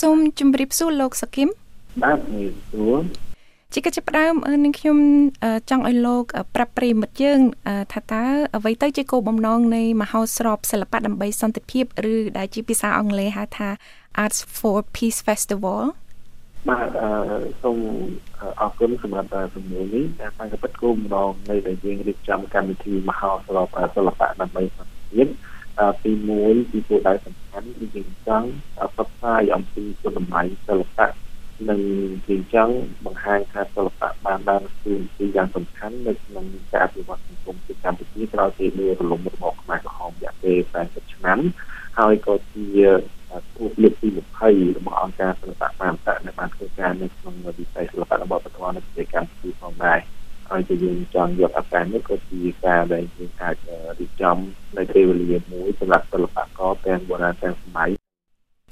សូមជម្រាបសួរលោកសគឹមបាទជំរាបសួរជាកិច្ចផ្ដើមនឹងខ្ញុំចង់ឲ្យលោក ប្រាប់ប្រិមិត្តយើងថាតើអ្វីទៅជាគោលបំណងនៃមហោស្រពសិល្បៈដើម្បីសន្តិភាពឬដែលជាភាសាអង់គ្លេសហៅថា Arts for Peace Festival បាទអឺសូមអរគុណសម្រាប់សំណួរនេះតែតាមពិតគោលបំណងនៃដែលយើងរៀបចំកម្មវិធីមហោស្រពសិល្បៈដើម្បីសន្តិភាព ទី1ទីគោលដៅសំខាន់គឺយើងចង់ផ្សព្វផ្សាយអំពីគុណតម្លៃសិល្បៈនិងជាចង់បង្ហាញថាសិល្បៈបានដើរតួនាទីយ៉ាងសំខាន់នៅក្នុងការអភិវឌ្ឍសង្គមទីកម្ពុជាក្រោយពីមានរលំរបបខ្មែរក្រហមរយៈពេល40ឆ្នាំហើយក៏ជាគូលើកទី20របស់អង្គការសិល្បៈបានតដែលបានធ្វើការនៅក្នុងវិស័យសិល្បៈរបស់ប្រព័ន្ធនៅប្រទេសកម្ពុជាផងដែរ ហើយជាយើងចង់យកឱកាសនេះក៏ជាការដែលយើងអាចរៀបចំនៅពេលវេលាមួយសម្រាប់សិល្បករទាំងបុរាណទាំងសម័យ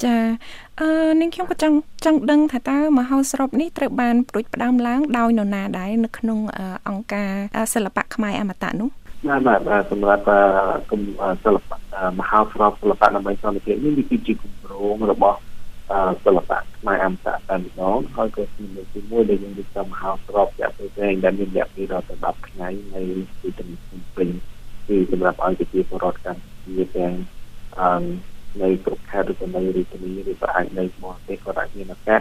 ចាអឺនាងខ្ញុំក៏ចង់ចង់ដឹងថាតើមហោស្រពនេះត្រូវបានប្រួចផ្ដើមឡើងដោយនរណាដែរនៅក្នុងអង្គការសិល្បៈខ្មែរអមតៈនោះបាទបាទសម្រាប់គុំសិល្បៈមហោស្រពសិល្បៈដើម្បីសន្តិភាពនេះវាគឺជាគម្រោងរបស់ សិល្បៈខ្មែរអមតៈតែម្ដងហើយក៏ជាលើកទី1ដែលយើងរៀបចំមហោស្រពរយៈពេលវែងដែលមានរយៈពេលដល់ទៅ10ថ្ងៃនៅទីក្រុងភ្នំពេញគឺសម្រាប់ឲ្យប្រជាពលរដ្ឋកម្ពុជាទាំងអឺនៅគ្រប់ខេត្តឬក៏នៅរាជធានីឬក៏អាចនៅបរទេសក៏អាចមានឱកាស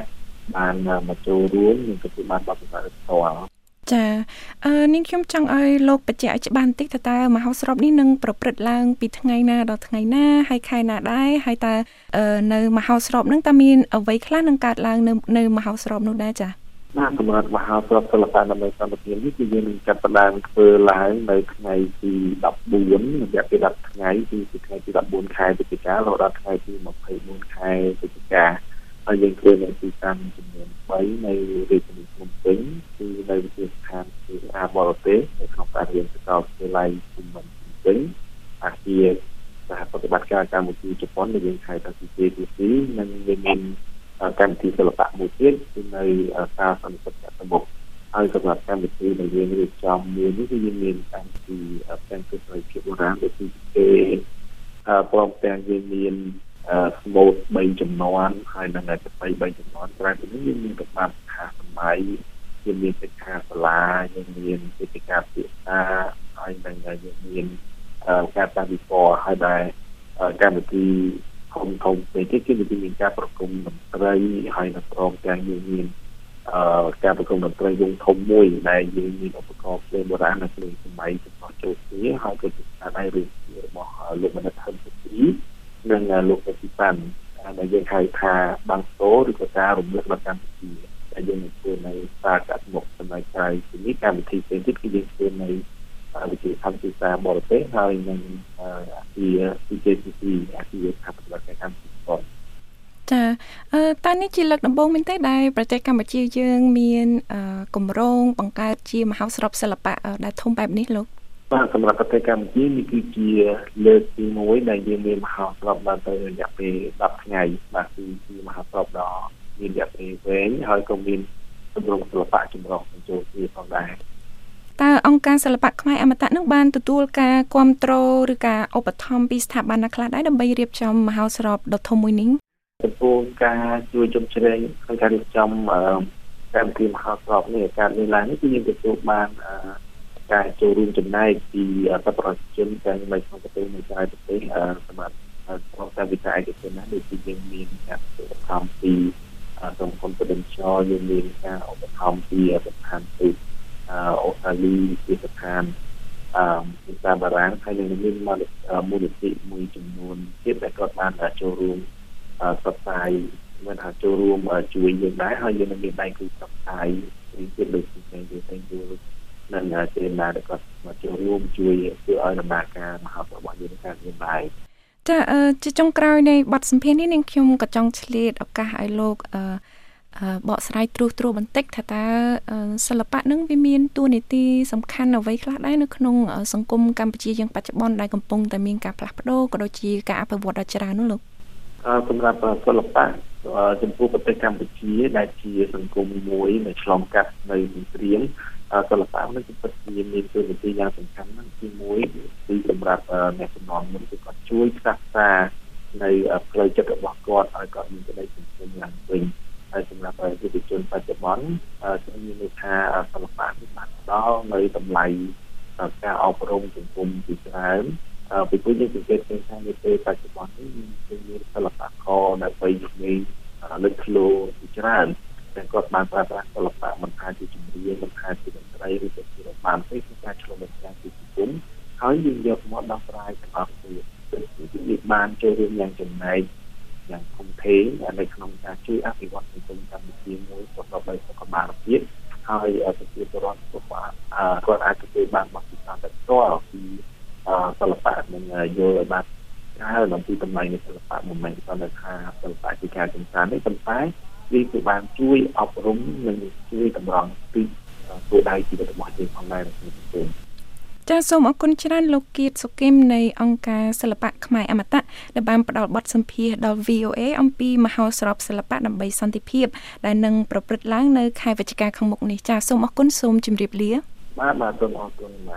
បានមកចូលរួមនិងក៏បានបទពិសោធន៍ផ្ទាល់ ចាអឺនាងខ្ញុំចង់ឲ្យលោកបញ្ជាក់ឲ្យច្បាស់បន្តិចថាតើមហោស្រពនេះនឹងប្រព្រឹត្តឡើងពីថ្ងៃណាដល់ថ្ងៃណាហើយខែណាដែរហើយតើនៅមហោស្រពនឹងតើមានអ្វីខ្លះនឹងកើតឡើងនៅនៅមហោស្រពនោះដែរចាបាទសម្រាប់មហោស្រពសិល្បៈដើម្បីសន្តិភាពនេះគឺយើងនឹងចាត់ផ្ដើមធ្វើឡើងនៅថ្ងៃទី14រយៈពេល10ថ្ងៃគឺពីថ្ងៃទី14ខែវិច្ឆិការហូតដល់ថ្ងៃទី24ខែវិច្ឆិកាហើយយើងធ្វើនៅទីតាំងចំនួន3នៅរាជធានីភ្នំពេញ គឺនៅវិទ្យាស្ថានភាសាបរទេសនៅក្នុងការរៀនសាកលវិទ្យាល័យភូមិន្ទភ្នំពេញអាគារសហប្រតិបត្តិការកម្ពុជាជប៉ុនដែលយើងហៅថា CCTC និងមានកម្មវិធីសិល្បៈមួយទៀតគឺនៅសាលសន្តិសុខសមុខហើយសម្រាប់កម្មវិធីដែលយើងរៀបចំមួយនេះគឺយើងមានកម្មវិធីផ្សេងទៀតដោយភាពបុរាណដូចជាគេព្រមទាំងយើងមានស្មូត3ចំនួនហើយនឹងតែ3ចំនួនក្រៅពីនេះយើងមានប្រមាណខាសម័យ យើងមានសិក្ខាសាលាយើងមានសិក្ខាភាសាហើយនឹងយើងមានការតាំងពិព័រណ៍ហើយដែរកម្មវិធីធំធំពេកគឺវាមានការប្រគំតន្ត្រីហើយនឹងព្រមទាំងយើងមានអឺការប្រគំតន្ត្រីវងធំមួយដែលយើងមានឧបករណ៍ភ្លេងបុរាណនៅក្នុងសម័យរបស់ចូលគ្នាហើយក៏ជាការដៃរឿងរបស់លោកមនិតហឹមសុធីនិងលោកសុធីប៉ាន់ដែលយើងហៅថាបាំងតោឬក៏ការរំលឹកដល់កម្ពុជា ដែលយើងធ្វើនៅសាកមុខសម័យក្រោយពីនេះកម្មវិធីផ្សេងទៀតគឺយើងធ្វើនៅវិទ្យាធម្មភាសាបរទេសហើយនឹងអាស៊ី CJCC អាស៊ីថាបដិបត្តិកម្មពិព័រណ៍ចាអឺតើនេះជាលើកដំបូងមែនទេដែលប្រទេសកម្ពុជាយើងមានគម្រោងបង្កើតជាមហោស្រពសិល្បៈដែលធំបែបនេះលោកបាទសម្រាប់ប្រទេសកម្ពុជានេះគឺជាលើកទី1ដែលយើងមានមហោស្រពបានទៅរយៈពេល10ថ្ងៃបាទគឺជាមហោស្រពដ៏ មានរយៈពេលវែងហើយក៏មានគម្រោងសិល្បៈចម្រុះបញ្ចូលគ្នាផងដែរតើអង្គការសិល្បៈខ្មែរអមតៈនឹងបានទទួលការគ្រប់គ្រងឬការឧបត្ថម្ភពីស្ថាប័នណាខ្លះដែរដើម្បីរៀបចំមហោស្រពដ៏ធំមួយនេះចំពោះការជួយជំជ្រែងក្នុងការរៀបចំកម្មវិធីមហោស្រពនេះការនេះឡើងនេះគឺយើងទទួលបានការចូលរួមចំណែកពីសប្បុរសជនទាំងនៅក្នុងប្រទេសនិងក្រៅប្រទេសសម្រាប់ក្រុមការវិការឯកជនណាដូចជាយើងមានការឧបត្ថម្ភពី ក្រុមហ៊ុន Prudential យើងមានការឧបត្ថម្ភពីស្ថានទូតអូស្ត្រាលីជាស្ថានអឺភាសាបារាំងហើយនឹងមានមូលនិធិមួយចំនួនទៀតដែលគាត់បានចូលរួមផ្សព្វផ្សាយមិនថាចូលរួមជួយយើងដែរហើយយើងនឹងមានដៃគូផ្សព្វផ្សាយទៀតដូចជាយើងទៅយល់នឹងចេណាដែលគាត់មកចូលរួមជួយធ្វើឲ្យដំណើរការមហោស្រពរបស់យើងកើតមានដែរ ចាជាចុងក្រោយនៃបទសម្ភាសន៍នេះនាងខ្ញុំក៏ចង់ឆ្លៀតឱកាសឲ្យលោកអឺបកស្រាយត្រួសត្រាបន្តិចថាតើសិល្បៈនឹងវាមានតួនាទីសំខាន់អ្វីខ្លះដែរនៅក្នុងសង្គមកម្ពុជាយើងបច្ចុប្បន្នដែលកំពុងតែមានការផ្លាស់ប្ដូរក៏ដូចជាការអភិវឌ្ឍដ៏ច្រើននោះលោកសម្រាប់សិល្បៈ ចំពោះប្រទេសកម្ពុជា ដែលជាសង្គមមួយនៅឆ្លងកាត់នៅសង្គ្រាមសិល្បៈនេះគឺពិតជាមានតួនាទីយ៉ាងសំខាន់ណាស់ទី1គឺសម្រាប់អ្នកជំនាន់មុនគឺគាត់ជួយផ្សះផ្សានៅផ្លូវចិត្តរបស់គាត់ឲ្យគាត់មានក្តីសង្ឃឹមឡើងវិញហើយសម្រាប់យុវជនបច្ចុប្បន្នខ្ញុំមានន័យថាសិល្បៈនេះបានផ្ដល់នៅតម្លៃការអប់រំសង្គមជាច្រើន ពីព្រោះយើងសង្កេតឃើញថានៅពេលបច្ចុប្បន្ននេះមានមានសិល្បករនៅវ័យក្មេងលេចធ្លោជាច្រើនតែគាត់បានប្រើប្រាស់សិល្បៈមិនថាជាចម្រៀងមិនថាជាតន្ត្រីឬក៏ជារបាំទេគឺការឆ្លុះបញ្ចាំងពីសង្គមហើយយើងយកមកដោះស្រាយទាំងអស់គ្នាវាបានចូលរួមយ៉ាងចំណែកយ៉ាងធំធេងនៅក្នុងការជួយអភិវឌ្ឍសង្គមកម្ពុជាមួយប្រកបដោយសុខភាពហើយប្រជាពលរដ្ឋគាត់គាត់អាចទទួលបានបទពិសោធន៍ផ្ទាល់ពីសិល្បៈ និងយល់ឲ្យបានច្រើនអំពីតម្លៃនៃសិល្បៈមិនមែនគ្រាន់តែថាសិល្បៈជាការកំសាន្តទេប៉ុន្តែវាគឺបានជួយអប់រំនិងជួយតម្រង់ទិសគោលដៅជីវិតរបស់យើងផងដែរក្នុងសង្គមចាសសូមអរគុណច្រើនលោកគៀតសុគឹមនៃអង្គការសិល្បៈខ្មែរអមតៈដែលបានផ្ដល់បទសម្ភាសន៍ដល់ VOA អំពីមហោស្រពសិល្បៈដើម្បីសន្តិភាពដែលនឹងប្រព្រឹត្តឡើងនៅខែវិច្ឆិកាខាងមុខនេះចាសសូមអរគុណសូមជម្រាបលាបាទបាទសូមអរគុណបាទ